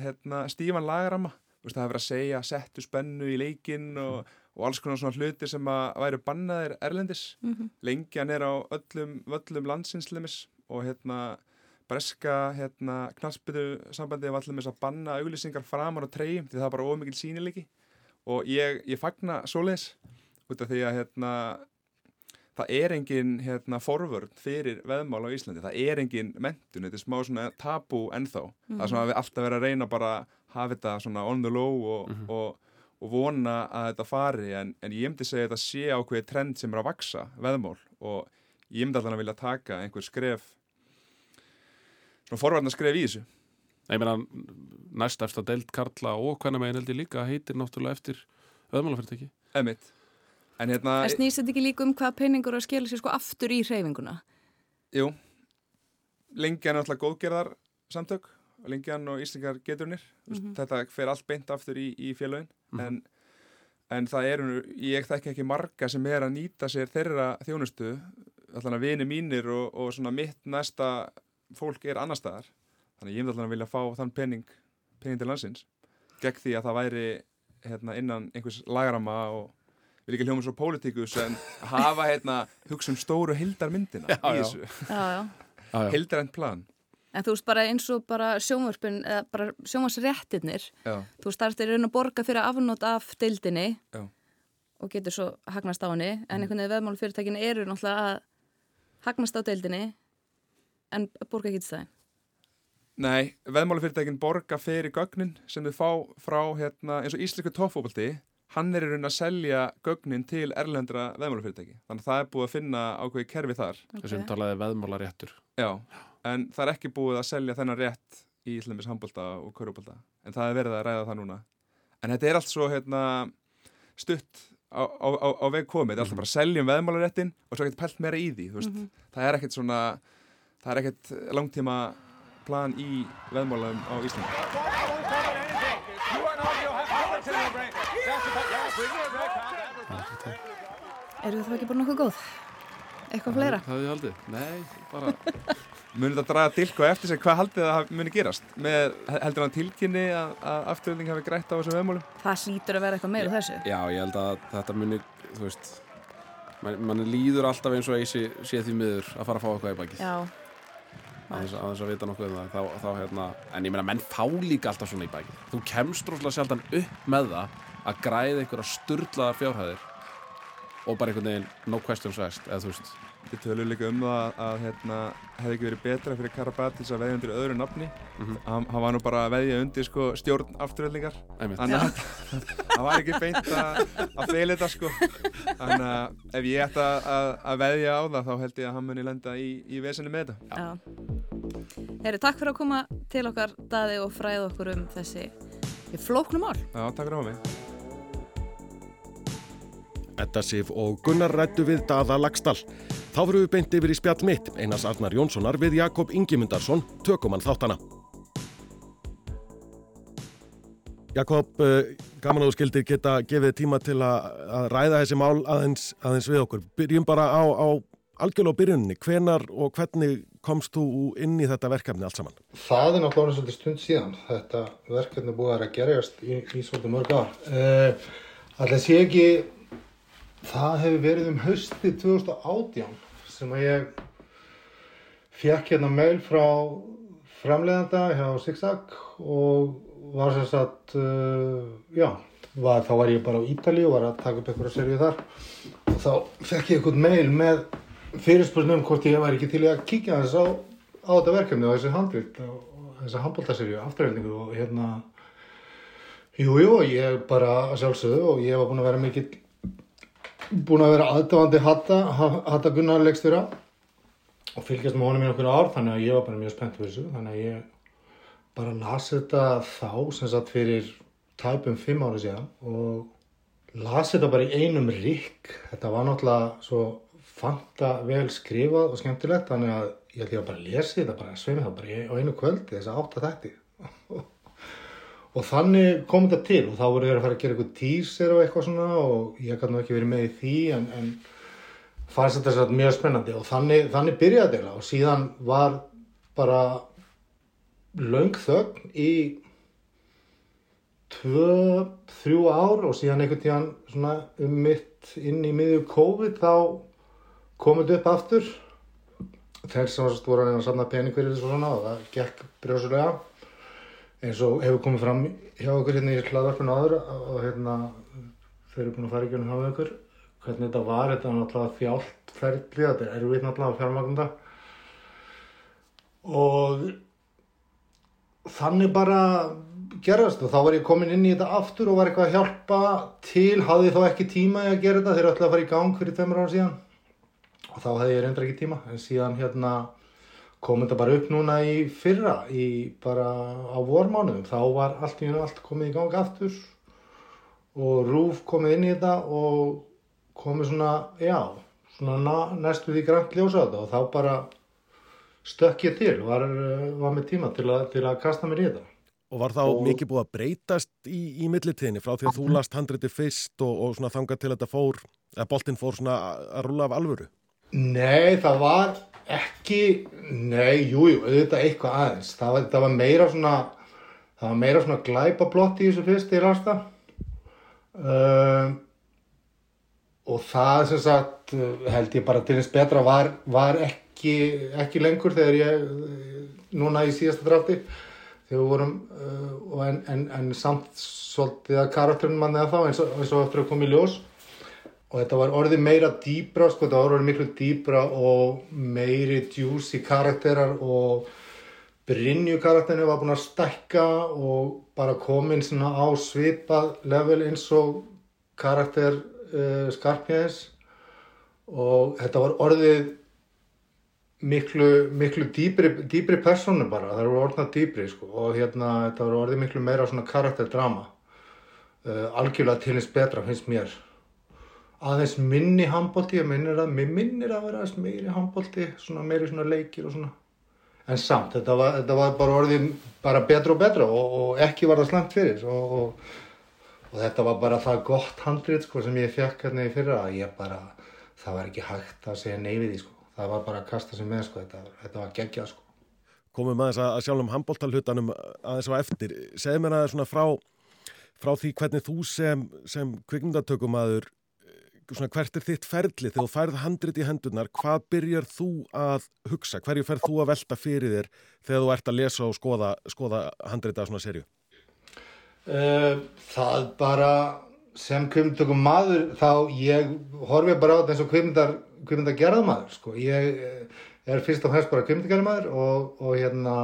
[SPEAKER 6] hérna, stífan lagarama það hefur verið að segja settu spennu í leikin og, og alls konar svona hluti sem að væru bannaðir erlendis.
[SPEAKER 7] Mm -hmm.
[SPEAKER 6] lengjan er á öllum, öllum landsinslimis og hérna breska hérna, knallspytu sambandið var allir með að banna auglýsingar framar og treyjum því það er bara ómikið sínilegi og ég, ég fagna svoleiðis út af því að hérna það er engin hérna, forvörn fyrir veðmál á Íslandi, það er engin mentun, þetta er smá svona tabú ennþá, mm -hmm. það er svona að við alltaf verðum að reyna bara að hafa þetta svona on the low og, mm -hmm. og, og vona að þetta fari, en, en ég myndi segja að þetta sé ákveði trend sem er að vaksa veðmál. Og ég myndi alltaf að vilja taka einhver skref svona forvarnar skref í þessu.
[SPEAKER 8] Ég meina, næst eftir að deilt Karla og hvernig meginn held ég líka heitir náttúrulega eftir veðmálafyrirtæki
[SPEAKER 6] Emitt En hérna
[SPEAKER 7] Það snýst þetta ekki líka um hvað penningur að skilja sér sko aftur í hreyfinguna?
[SPEAKER 6] Jú, lengjan er náttúrulega góðgerðar samtök og lengjan og Íslingar geturnir mm -hmm. þetta fer allt beint aftur í, í félagin mm -hmm. en, en það eru ég þekki ekki marga sem er að nýta sér þeirra þjónustu. Allan að vini mínir og, og svona mitt næsta fólk er annar staðar þannig ég myndi allan að vilja fá þann penning penning til landsins gegn því að það væri hérna, innan einhvers lagarama og vil ekki hljóma svo pólitíkus en hafa hérna hugsa um stóru hildarmyndina
[SPEAKER 8] Já,
[SPEAKER 6] í
[SPEAKER 8] já.
[SPEAKER 6] þessu
[SPEAKER 7] Já, já.
[SPEAKER 6] hildarend plan
[SPEAKER 7] En þú veist bara eins og bara sjónvarpin, eða bara sjónvarsréttirnir,
[SPEAKER 6] Já,
[SPEAKER 7] þú starfst í raun að borga fyrir afnót af deildinni
[SPEAKER 6] Já.
[SPEAKER 7] og getur svo hagnast á henni, en einhvern veginn veðmálufyrirtækin eru náttúrulega að hagnast á deildinni en borga ekki til það.
[SPEAKER 6] Nei, veðmálafyrirtækin borga fyrir gögnin sem þau fá frá hérna, eins og íslensku toppfóbalti hann er í raun að selja gögnin til erlendra veðmálafyrirtæki. Þannig að það er búið að finna ákveði kerfi þar.
[SPEAKER 8] Þessum talaði veðmálaréttur.
[SPEAKER 6] Já, en það er ekki búið að selja þennan rétt í Íslands handbólta og körubólta en það er verið að ræða það núna. En þetta er allt svo hérna, stutt á, á, á, á veg komið, þetta er alltaf bara að seljum veðmálaréttin og svo ekkert pælt meira í því þú veist.
[SPEAKER 7] Mhm.
[SPEAKER 6] það er ekkert svona það er ekkert langtíma plan í veðmálum á Íslandi
[SPEAKER 7] Eru það ekki bara nokkuð góð? Eitthvað fleira?
[SPEAKER 8] Það hefði ég haldið, nei, bara
[SPEAKER 6] Munir þetta draga dilko eftir sig, hvað haldið það muni gerast? Með, heldur hann tilkynni að, að afturölding hafi grætt á þessum veðmálum?
[SPEAKER 7] Það hlýtur að vera eitthvað meira þessu.
[SPEAKER 8] Já, ég held að þetta muni, þú veist man, mann líður alltaf eins og eisi sé því miður að fara að fá eitthvað í bakið
[SPEAKER 7] Já,
[SPEAKER 8] aðeins að, að vita nokkuð um það þá, þá hérna, en ég meina menn fá líka alltaf svona í bæki þú kemst rosalega sjaldan upp með það að græða einhverja sturlaðar fjárhæðir og bara einhvern veginn no questions asked eða þú veist
[SPEAKER 6] Við tölum líka um það að hérna, hefði ekki verið betra fyrir Karabatis að veðja undir öðru nafni.
[SPEAKER 8] Mhm.
[SPEAKER 6] hann, hann var nú bara að veðja undir sko, stjórn afturöldingar.
[SPEAKER 8] Einmitt.
[SPEAKER 6] Þannig að það var ekki beint að, að feila þetta sko. Þannig að ef ég ætti að, að, að veðja á það þá held ég að hann muni lenda í, í vesenu með þetta.
[SPEAKER 7] Já. Heyri, takk fyrir að koma til okkar daði og fræða okkur um þessi flóknum mál.
[SPEAKER 6] Já, takk fyrir á mig.
[SPEAKER 3] Edda Sif og Gunnar rættu við Daða Lagstall. Þá fyrir við beint yfir í spjall mitt, Einars Arnar Jónssonar við Jakob Ingimundarsson, tökumann þáttana. Jakob, eh, gaman að þú skildir geta gefið tíma til að, ræða þessi mál aðeins, aðeins við okkur. Byrjum bara á, á algjörlega á byrjunni. Hvenar og hvernig komst þú inn í þetta verkefni allt saman?
[SPEAKER 5] Það er náttúrulega svolítið stund síðan. Þetta verkefni er búið að gerjast í, í svolítið mörg ár. Uh, Alltaf sé ekki, það hefur verið um haustið 2018 sem að ég fekk hérna mail frá framleiðanda hjá Zigzag og var sem sagt, uh, já, var, þá var ég bara á Ítali og var að taka upp einhverja serið þar. Og þá fekk ég eitthvað mail með fyrirspurnum hvort ég var ekki til að kíkja þess á, á þetta verkefni og þessi handvilt og þessi handbóltaserju, afturhaldningu og hérna Jú, jú, ég bara sjálfsögðu og ég var búinn að vera mikill búinn að vera aðdáðandi Hatta, Hatta Gunnar leikstjóra og fylgjast með honum í okkur ár þannig að ég var bara mjög spennt fyrir þessu þannig að ég bara las þetta þá sem sagt fyrir tæpum fimm ára síðan og las þetta bara í einum rikk þetta var náttúrulega svo fanta vel skrifað og skemmtilegt þannig að ég ætla bara að lesa þetta bara sveimi það bara á einu kvöldi þess að átta þætti og þannig kom þetta til og þá voru þeir að fara að gera eitthvað teaser og eitthvað svona og ég nú ekki verið með í því en, en fannst þetta satt mjög spennandi. Og þannig, þannig byrjaði þetta og síðan var bara löng þögn í tvö, þrjú ár og síðan einhvern tíðan svona um mitt inn í miðju COVID þá kom þetta upp aftur. Þeir sem voru að reyna að samna pening fyrir þessu svona og það gekk brjósulega eins og hefur komið fram hjá okkur hérna í hlaðvarpinu áður og hérna þeir eru búin að fara í gjörnum hjá okkur hvernig þetta var, þetta var náttúrulega þjált ferli, þetta er erfitt náttúrulega að fjármagna þetta og þannig bara gerast og þá var ég komin inn í þetta aftur og var eitthvað að hjálpa til, hafði þá ekki tíma að gera þetta þeir alltaf að fara í gang fyrir tveimur ára síðan. Og þá hefði ég reyndar ekki tíma en síðan hérna kom þetta bara upp núna í fyrra í bara á vormánuðum. Þá var allt í hennu allt komið í gang aftur og Rúf komið inn í þetta og komið svona, já svona na- næstu því grænt ljósa þetta og þá bara stökk ég til var, var með tíma til, að til að kasta mér í þetta.
[SPEAKER 3] Og var þá
[SPEAKER 5] Og-
[SPEAKER 3] mikið búið að breytast í, í millitíðinni frá því að þú last handriti fyrst og, og svona þangað til þetta fór, eða boltinn fór svona að að rúla af alvöru?
[SPEAKER 5] Nei, það var ekki, nei, jú, jú, auðvitað eitthvað aðeins. Það var, það var meira svona, það var meira svona glæpablott í þessu fyrst í rasta. Um, og það sem sagt, uh, held ég bara til eins betra, var, var ekki, ekki lengur þegar ég, uh, núna í síðasta drafti, þegar við vorum, uh, en, en, en samt svolítið að karakterinn manni að þá, eins og, eins og eftir að koma í ljós og þetta var orðið meira dýbra sko, þetta var orðið miklu dýbra og meiri juicy karakterar og Brynju karakterinu var búin að stækka og bara komin svona á svipað level eins og karakter uh, Skarpjæðis og þetta var orðið miklu, miklu dýbri, dýbri persónu bara, það eru orðnað dýbri sko og hérna þetta var orðið miklu meira svona karakterdrama. Uh, algjörlega til eins betra finnst mér aðeins minni handbólti, ég minnir að minnir að vera aðeins meiri handbólti, svona meiri svona leikir og svona. En samt, þetta var, þetta var bara orðið bara betra og betra og, og ekki var það slæmt fyrir og, og, og þetta var bara það gott handrið sko sem ég fekk hérna í fyrra að ég bara, það var ekki hægt að segja nei við því sko. Það var bara að kasta sig með sko, þetta, þetta var geggjað sko.
[SPEAKER 3] Komum aðeins að, að sjálfum handbóltalhutanum aðeins á eftir. Segð mér aðeins svona frá, frá því hvernig þú sem, sem kvikmyndatökumadur svona, hvert er þitt ferli þegar þú færð handrit í hendurnar, hvað byrjar þú að hugsa? Hverju ferð þú að velta fyrir þér þegar þú ert að lesa og skoða, skoða handrit af svona serju?
[SPEAKER 5] Uh, það bara sem kvimtökum maður þá ég horfi bara á þetta eins og kvimtar, kvimtar gerðmaður sko. ég eh, er fyrst og fremst bara kvimtar og, og hérna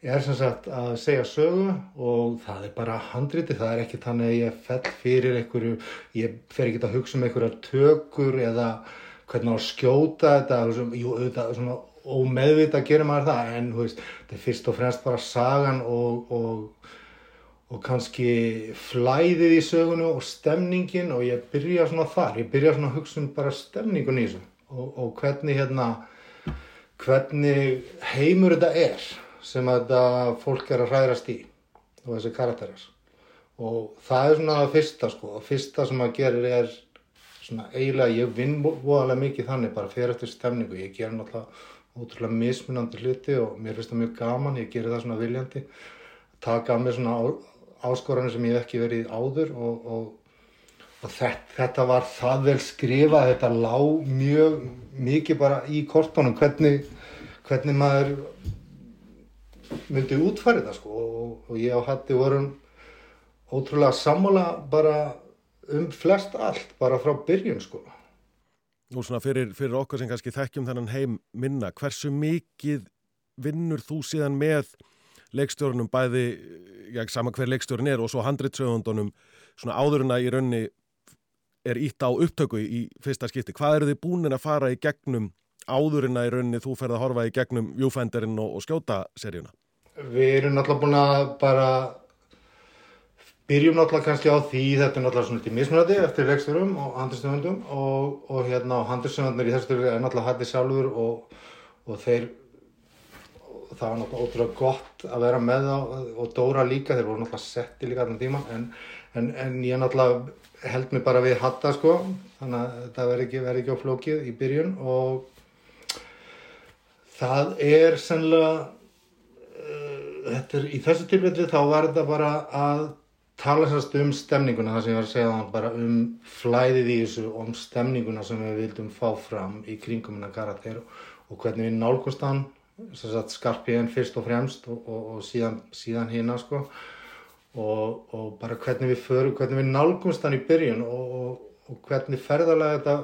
[SPEAKER 5] er sem sagt að segja sögu og það er bara handriti, það er ekki þannig að ég fell fyrir einhverju, ég fer ekki að hugsa um einhverjar tökur eða hvernig að skjóta þetta, jú, auðvitað, svona ómeðvita gerir maður það, en veist, þetta er fyrst og fremst bara sagan og, og, og kannski flæðið í sögunu og stemningin og ég byrja svona þar, ég byrja svona að hugsa um bara stemningun í þessu og, og hvernig hérna, hvernig heimur þetta er sem þetta fólk er að hræðrast í og þessi karakterar. Og það er svona það fyrsta sko. Og fyrsta sem að gera er svona eiginlega, ég vinn voðalega mikið þannig bara fyrir eftir stemningu, ég ger náttúrulega ótrúlega mismunandi hluti og mér finnst það mjög gaman, ég gerir það svona viljandi. Taka af mér svona áskoranir sem ég hef ekki verið áður og, og, og þetta, þetta var það vel skrifað, þetta lág mjög mikið bara í kortónum hvernig, hvernig maður myndi útfæri það sko og, og ég á hætti vorum ótrúlega sammála bara um flest allt bara frá byrjun sko.
[SPEAKER 3] Nú svona fyrir, fyrir okkur sem kannski þekkjum þennan heim minna, hversu mikið vinnur þú síðan með leikstjórnum bæði, já sama hver leikstjórn er og svo handritsögundunum svona áðurina í raunni er ítt á upptöku í fyrsta skipti. Hvað eru þið búin að fara í gegnum áðurina í raunni þú ferð að horfa í gegnum Viewfinderinn og, og skjóta seríuna?
[SPEAKER 5] Við erum náttúrulega búin að bara byrjum náttúrulega kannski á því þetta er náttúrulega svona til mismunandi eftir leiksturum og handlistöfundum og, og hérna og handlistöfundir í þessu stöðu er náttúrulega hætti sjálfur og, og þeir og það var náttúrulega ótrúlega gott að vera með þá og Dóra líka, þeir voru náttúrulega setti líka allan tíma en, en, en ég náttúrulega held mig bara við hatta sko þannig að þetta verði ekki, ekki á flókið í byrjun og það er sennilega þetta er, í þessu tilfelli þá var þetta bara að tala sérst um stemninguna það sem ég var að segja þannig bara um flæðið í þessu og um stemninguna sem við vildum fá fram í kringum hennar karakter og hvernig við nálgumst hann skarpiðin fyrst og fremst og, og, og síðan, síðan hérna sko. Og, og bara hvernig við förum, hvernig við nálgumst hann í byrjun og hvernig ferðarlega þetta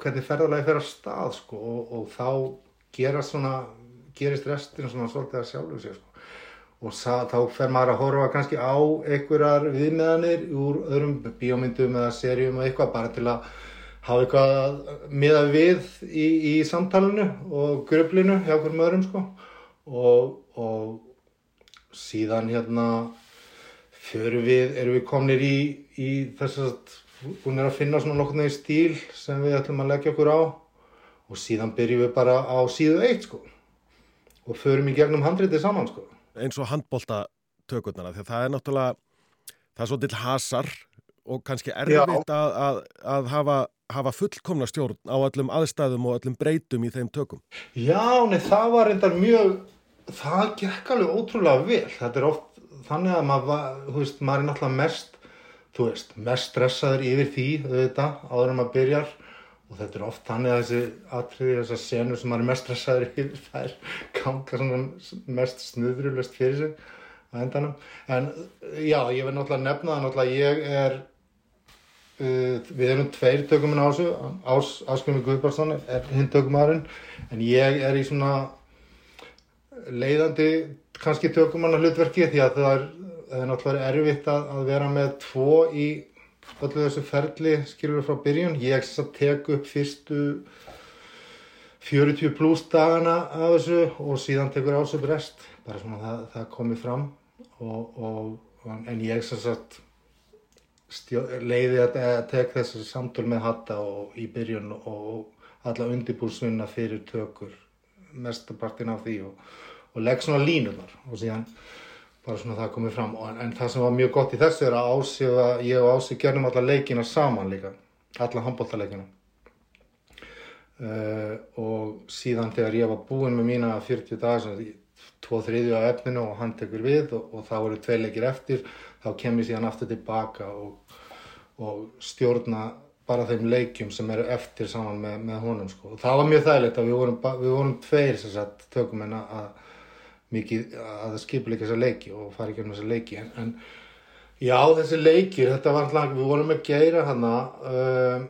[SPEAKER 5] hvernig ferðarlega fer að stað sko. Og þá gera svona gerist restinu svona svolítið að sjálfu sér sko. og þá fer maður að horfa kannski á einhverjar viðmiðanir úr öðrum bíómyndum eða serjum og eitthvað bara til að hafa eitthvað miða við í, í samtalenu og gröflinu hjá hverjum öðrum sko. og, og síðan hérna fyrir við, erum við komnir í, í þess að hún er að finna svona nokkurnu í stíl sem við ætlum að leggja okkur á og síðan byrjum við bara á síðu eitt sko og förum í gegnum handritið saman sko.
[SPEAKER 3] Eins og handbólta tökurnar því að það er náttúrulega það er svo til hasar og kannski erfitt að, að, að hafa, hafa fullkomna stjórn á öllum aðstæðum og öllum breytum í þeim tökum.
[SPEAKER 5] Já, nei, það var reyndar mjög það gekk alveg ótrúlega vel þetta er oft þannig að maður, veist, maður er náttúrulega mest þú veist, mest stressaður yfir því auðvitað, áður en maður byrjar og þetta er oft þannig að þessi atriði, þessar senur sem maður er mest stressaður yfir það er ganga svona mest snuðrulust fyrir sig að endanum. En já, ég verð náttúrulega að nefna það náttúrulega ég er uh, við erum tveir tökuminn á þessu Ás, Áskunni Guðbjörnsson er hinn tökumarinn en ég er í svona leiðandi kannski tökumanna hlutverki því að það er, það er náttúrulega erfitt að, að vera með tvo í öllu þessu ferli skilur frá byrjun. Ég tek upp fyrstu 40 pluss dagana af þessu og síðan tekur ásöp rest. Bara svona það, það komið fram og, og, en ég stjó, leiði að, tek þessu samtöl með hatta og í byrjun og alla undirbúrsunna fyrir tökur mestapartin af því og, og legg svona línunar og síðan bara svona það komið fram. En, en það sem var mjög gott í þessu er að Ási og ég og Ási gerðum alla leikina saman líka. Alla handbóltaleikina uh, og síðan þegar ég var búinn með mína 40 dagar tvo þriðju af efninu og hann tekur við og, og það voru tvei leikir eftir þá kem ég síðan aftur tilbaka og, og stjórna bara þeim leikjum sem eru eftir saman með, með honum sko. Og það var mjög þægilegt að við vorum, við vorum tveir sem sagt tökum en að mikið að skipuleika þessa leiki og fara ekki um þessa leiki. En, en já þessi leikir þetta var alltaf, við vorum með geira hana uh,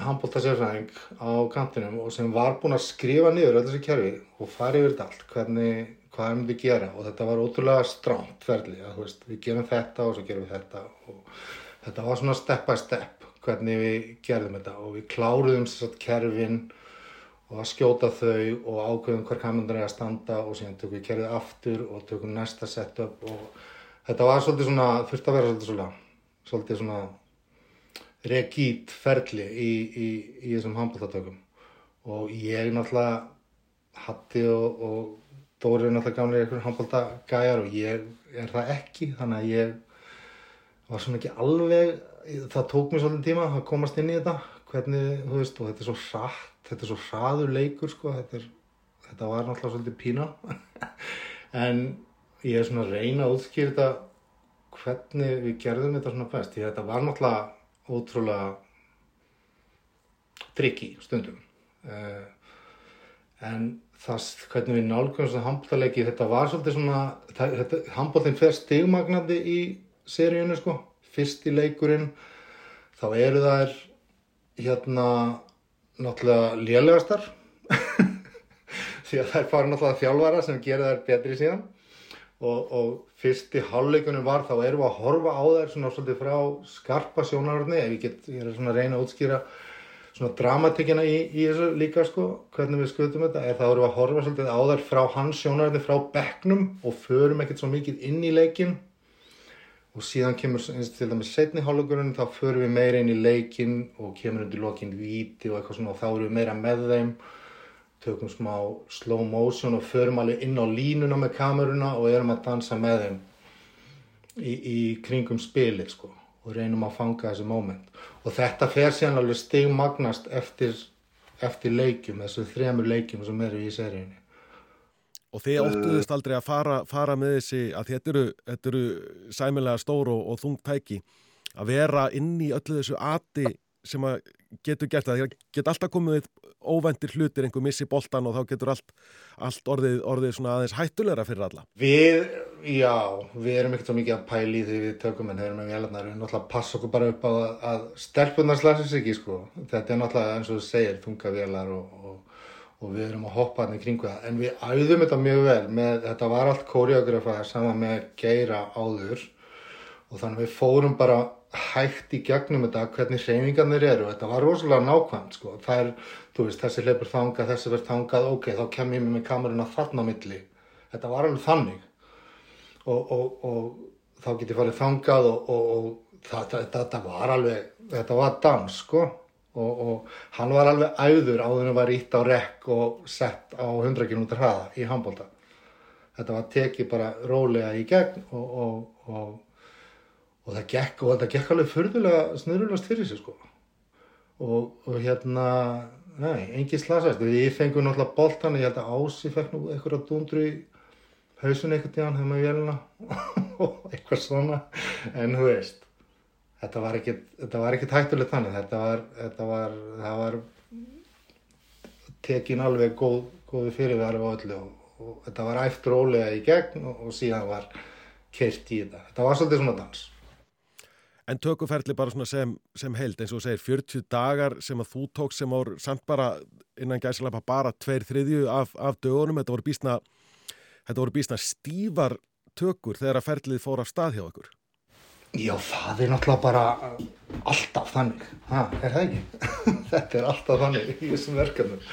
[SPEAKER 5] handbólta sérfræðing á kantinum og sem var búinn að skrifa niður þessi kerfi og fara yfir allt hvernig, hvað hann myndi gera? Og þetta var ótrúlega strámt ferli að veist, við gerum þetta og svo gerum við þetta og þetta var svona step by step hvernig við gerðum þetta og við kláruðum sér satt kerfin og að skjóta þau og ákveðum hver kamundar er að standa og síðan tökum við kerfið aftur og tökum næsta setup og þetta var svolítið svona, þurfti að vera svolítið svona, svolítið svona regít ferli í, í, í þessum handbóltatökum og ég náttúrulega Hatti og, og Dóri er náttúrulega gamlega einhverjum handbóltagæjar og ég er það ekki þannig að ég var svona ekki alveg það tók mér svolítið tíma að komast inn í þetta hvernig, þú veist, og þetta er svo hratt þetta er svo hraður leikur sko þetta, er, þetta var náttúrulega svolítið pína. En ég er svona að reyna að útskýra þetta hvernig við gerðum þetta svona best því þetta var náttúrulega ótrúlega trikki stundum. Uh, en það hvernig við nálgumst að handbóltaleiki þetta var svolítið svona það- þetta, handbóltin fer stigmagnandi í seríunni sko, fyrst í leikurinn þá eru þær hérna náttúrulega lélegastar. Því að þær fara náttúrulega þjálfara sem gera þær betri síðan. Og, og fyrsti hálfleikunum var þá erum við að horfa á þær svona svolítið frá skarpa sjónarhörni ef ég get, ég er svona að reyna að útskýra svona dramatikina í, í þessu líka sko, hvernig við skutum þetta er þá erum við að horfa svolítið á þær frá hans sjónarhörni frá bekknum og förum ekkert svo mikið inn í leikin og síðan kemur til dæmis setni hálfleikurinn þá förum við meira inn í leikin og kemur undir lokin víti og eitthvað svona og þá erum við meira með þeim. Tökum smá slow motion og förum alveg inn á línuna með kameruna og erum að dansa með þeim í, í kringum spilið sko og reynum að fanga þessi moment. Og þetta fer síðan alveg stigmagnast eftir, eftir leikjum þessu þremur leikjum sem eru í seríunni
[SPEAKER 3] Og þið óttuðist aldrei að fara, fara með þessi að þetta eru, þetta eru sæmilega stór og, og þungt tæki að vera inn í öllu þessu ati sem að getur gert það. Það get alltaf komið óvendir hlutir, einhver missi boltan og þá getur allt, allt orðið, orðið svona aðeins hættulegra fyrir alla.
[SPEAKER 5] Við, já, við erum ekkert svo mikið að pæli því við tökum en þeir með vélarnar, við náttúrulega passa okkur bara upp á að, að stelpunar slæsir sig ekki sko. Þetta er náttúrulega eins og þú segir, þunga vélar og, og, og við erum að hoppa hann í kringu það. En við æðum þetta mjög vel með, þetta var allt koreografað saman með geira áður og þannig við fórum bara hægt í gegnum þetta hvernig hreyfingarnir eru og þetta var rosalega nákvæmt sko. Það er, þú veist, þessi hleypur þangað, þessi verður þangað, ok, þá kem ég með kameruna þarna á milli. Þetta var alveg þannig og, og, og þá get ég farið þangað og, og þetta, þetta var alveg, þetta var dans sko og, og hann var alveg æður áður en var ítt á rekk og sett á 100 km hraða í handbólta. Þetta var tekið bara rólega í gegn og, og, og og það gekk og þetta gekk alveg fyrðulega snurðulegast fyrir sig sko. Og, og hérna nei, engin slasast, við fengum náttúrulega boltan, ég held að Ási fekk nú eitthvað dúndru í hausun eitthvað tíðan hefði maður vélina og eitthvað svona, en þú veist þetta var ekkit þetta var ekkit hættulegt þannig, þetta var þetta var, það var tekin alveg góð, góði fyrirværi á öllu og, og þetta var æft rólega í gegn og, og síðan var keirt í þetta, þetta var svolítið svona dans.
[SPEAKER 3] En tökuferli bara svona sem, sem held, eins og segir, 40 dagar sem að þú tók sem ár samt bara innan gæslega bara tveir þriðju af, af dögunum, þetta voru bísna, þetta voru bísna stífar tökur þegar að ferlið fór af stað hjá okkur.
[SPEAKER 5] Já, það er náttúrulega bara alltaf þannig, ha, er það ekki? þetta er alltaf þannig í þessum verkefnum.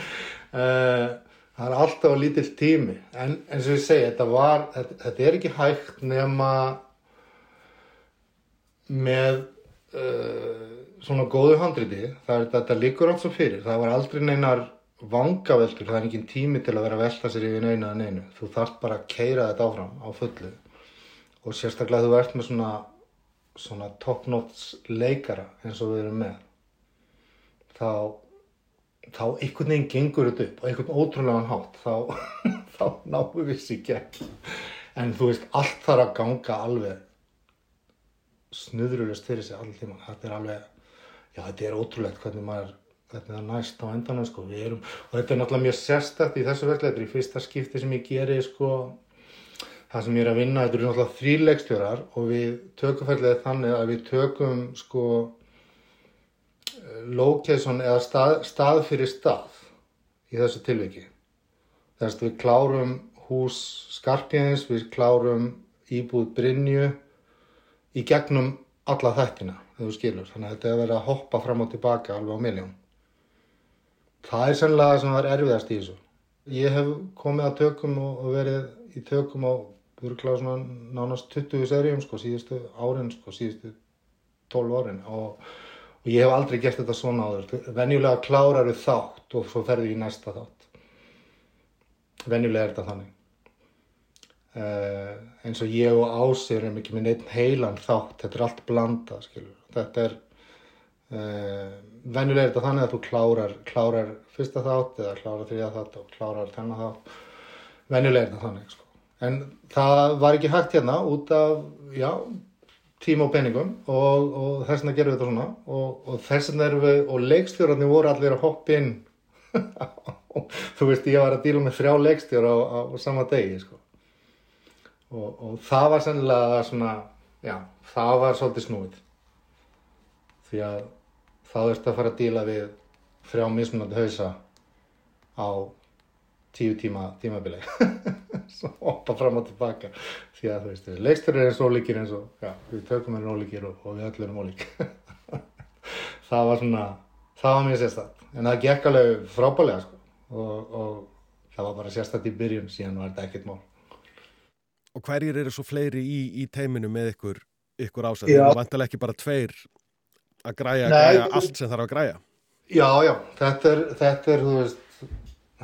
[SPEAKER 5] Uh, það er alltaf lítill tími, en eins og ég segi, þetta, var, þetta, þetta er ekki hægt nema með uh, svona góðu handriti, það er þetta líkur allt svo fyrir, það var aldrei neinar vangaveltur, það er ekki tími til að vera að velta sér yfir neina en einu, þú þarf bara að keira þetta áfram á fullu. Og sérstaklega þú ert með svona, svona top notch leikara eins og við erum með, þá, þá einhvern veginn gengur þetta upp og einhvern ótrúlegan hátt, þá, þá náum við þessi gegn, en þú veist, allt þarf að ganga alveg snuðrulust fyrir sig allir tíma þetta er alveg já, þetta er ótrúlegt hvernig maður, hvernig það næst á endanum, sko, við erum, og þetta er náttúrulega mjög sérstætt í þessu er í fyrsta skipti sem ég geri, sko, það sem ég er að vinna, þetta eru náttúrulega þrýleikstjórar og við tökum ferðlega þannig að við tökum, sko, location eða stað, stað fyrir stað í þessu tilviki. Þess að við klárum hús Skarpjæðins, við klárum íbúð Brynju í gegnum alla þættina, þegar þú skilur. Þannig að þetta er verið að hoppa fram og tilbaka alveg á miljón. Það er sennilega það sem var erfiðast í þessu. Ég hef komið að tökum og verið í tökum á örgláð svona nánast 20 serjum sko, síðustu árin, sko, síðustu 12 árin og, og ég hef aldrei gert þetta svona áður. Venjulega klárar við þátt og svo ferðu í næsta þátt. Venjulega er þetta þannig. Uh, eins og ég og Ásir erum ekki með neitt heilan þátt, þetta er allt blanda, skilur. Þetta er, uh, venjulega er þetta þannig að þú klárar, klárar fyrsta þátt eða klárar þriða þátt og klárar þennan þátt. Venjulega er þetta þannig, sko. En það var ekki hægt hérna út af, já, tíma og peningum og, og þess vegna gerum við þetta svona og, og þess vegna erum við, og leikstjórarnir voru allir að hoppa inn. þú veist, ég var að díla með þrjá leikstjóra á, á sama degi, sko. Og, og það var sennilega svona, já, það var svolítið snúið. Því að þá ertu að fara að díla við þrjá mismunandi hausa á tíu tíma tímabili. Svo hoppa fram og tilbaka. Því að þú veist, leikstur er eins og ólíkir eins og, já, við tökum erum ólíkir og, og við öll erum ólík. það var svona, það var mjög sérstætt. En það gekk alveg frábælega, sko. Og, og það var bara sérstætt í byrjun, síðan var þetta ekkert mál.
[SPEAKER 3] Og hverjir eru svo fleiri í, í teiminu með ykkur, ykkur ásætt? Það er vantilega ekki bara tveir að græja,
[SPEAKER 5] Nei,
[SPEAKER 3] græja allt sem þarf að græja.
[SPEAKER 5] Já, já, þetta er, þetta er, þú veist,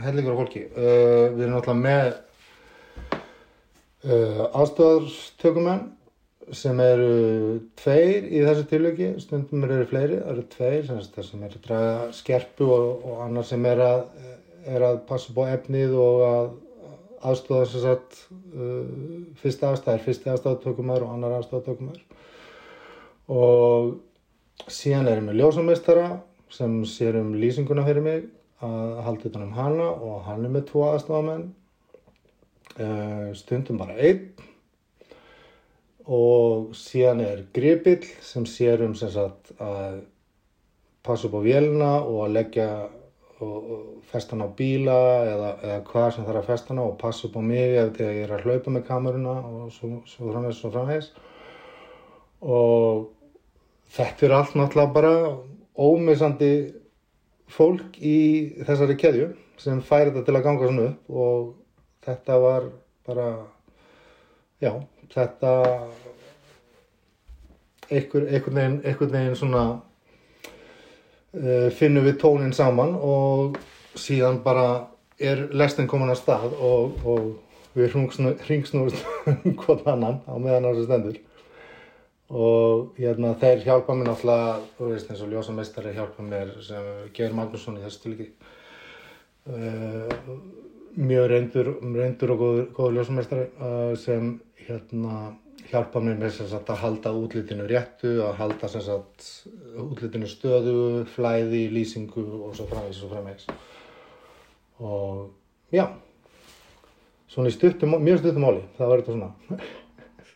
[SPEAKER 5] hellingur af fólki. Uh, við erum náttúrulega með uh, aðstofartökumenn sem eru tveir í þessu tilöki, stundum eru fleiri, það eru tveir, sem sem eru að draga skerpu og, og annar sem er að, er að passa á efnið og að aðstofa sem sagt uh, fyrsta aðstæðar, fyrsti aðstofartökumæður og annar aðstofartökumæður og síðan erum við ljósameistara sem sér um lýsinguna fyrir mig að halda utan um hana og hann er með tvo aðstofamenn uh, stundum bara einn. Og síðan er gripill sem sér um sem sagt að passa upp á vélina og að leggja og, og festa hann á bíla eða, eða hvað sem þarf að festa hann á og passa upp á mig ef þegar ég er að hlaupa með kameruna og svo, svo framvegs og framvegs og þetta er allt náttúrulega bara ómissandi fólk í þessari keðju sem fær þetta til að ganga svona upp og þetta var bara já, þetta einhver, einhvern veginn, einhvern veginn svona uh, finnum við tónin saman og síðan bara er lestin komin að stað og, og við hringsnúst hvort annan á meðan þessu stendur. Og hérna, þeir hjálpa mér náttúrulega, þú veist eins og ljósameistari hjálpa mér sem Geir Magnússon í þessu tilviki. Uh, mjög reyndur, reyndur og góður, góður ljósameistari uh, sem hérna hjálpa mér með sagt, að halda útlitinu réttu, að halda sagt, útlitinu stöðu, flæði, lýsingu og svo framvegis og framvegis. Og já. Svona í stuttum, mjög stuttum máli, það var þetta svona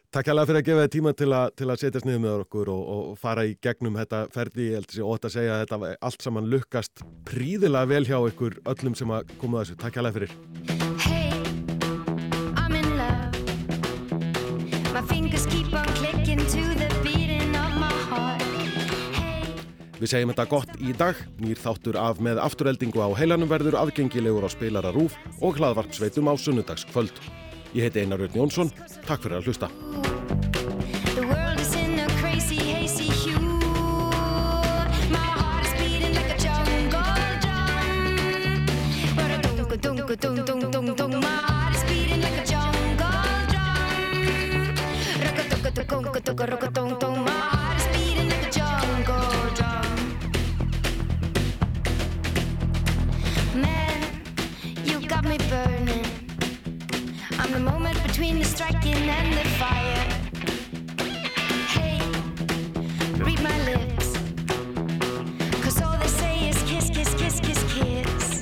[SPEAKER 3] Takk hérlega fyrir að gefa þið tíma til að, til að setjast niður með okkur og, og fara í gegnum þetta ferdi. Ég held að ég ótt að segja að þetta allt saman lukkast príðilega vel hjá ykkur öllum sem að koma þessu. Takk hérlega fyrir.
[SPEAKER 12] I'm in love. My fingers keep on clicking to the beating of my heart.
[SPEAKER 3] Við segjum þetta gott í dag. Nýr þáttur af með aftureldingu á heilanum verður aðgengilegur á spilara rúf og hlaðvarpsveitum á sunnudagskvöld. Ég heiti Einar Rörn Jónsson. Takk fyrir að hlusta.
[SPEAKER 12] I'm the moment between the striking and the fire. Hey, read my lips. Cause all they say is kiss, kiss, kiss, kiss, kiss.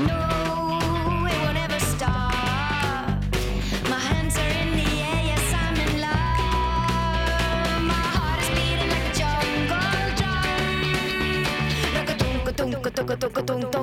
[SPEAKER 12] No, it won't ever stop. My hands are in the air, yes, I'm in love. My heart is beating like a jungle drum. Dunka, dunka, dunka, dunka, dunka.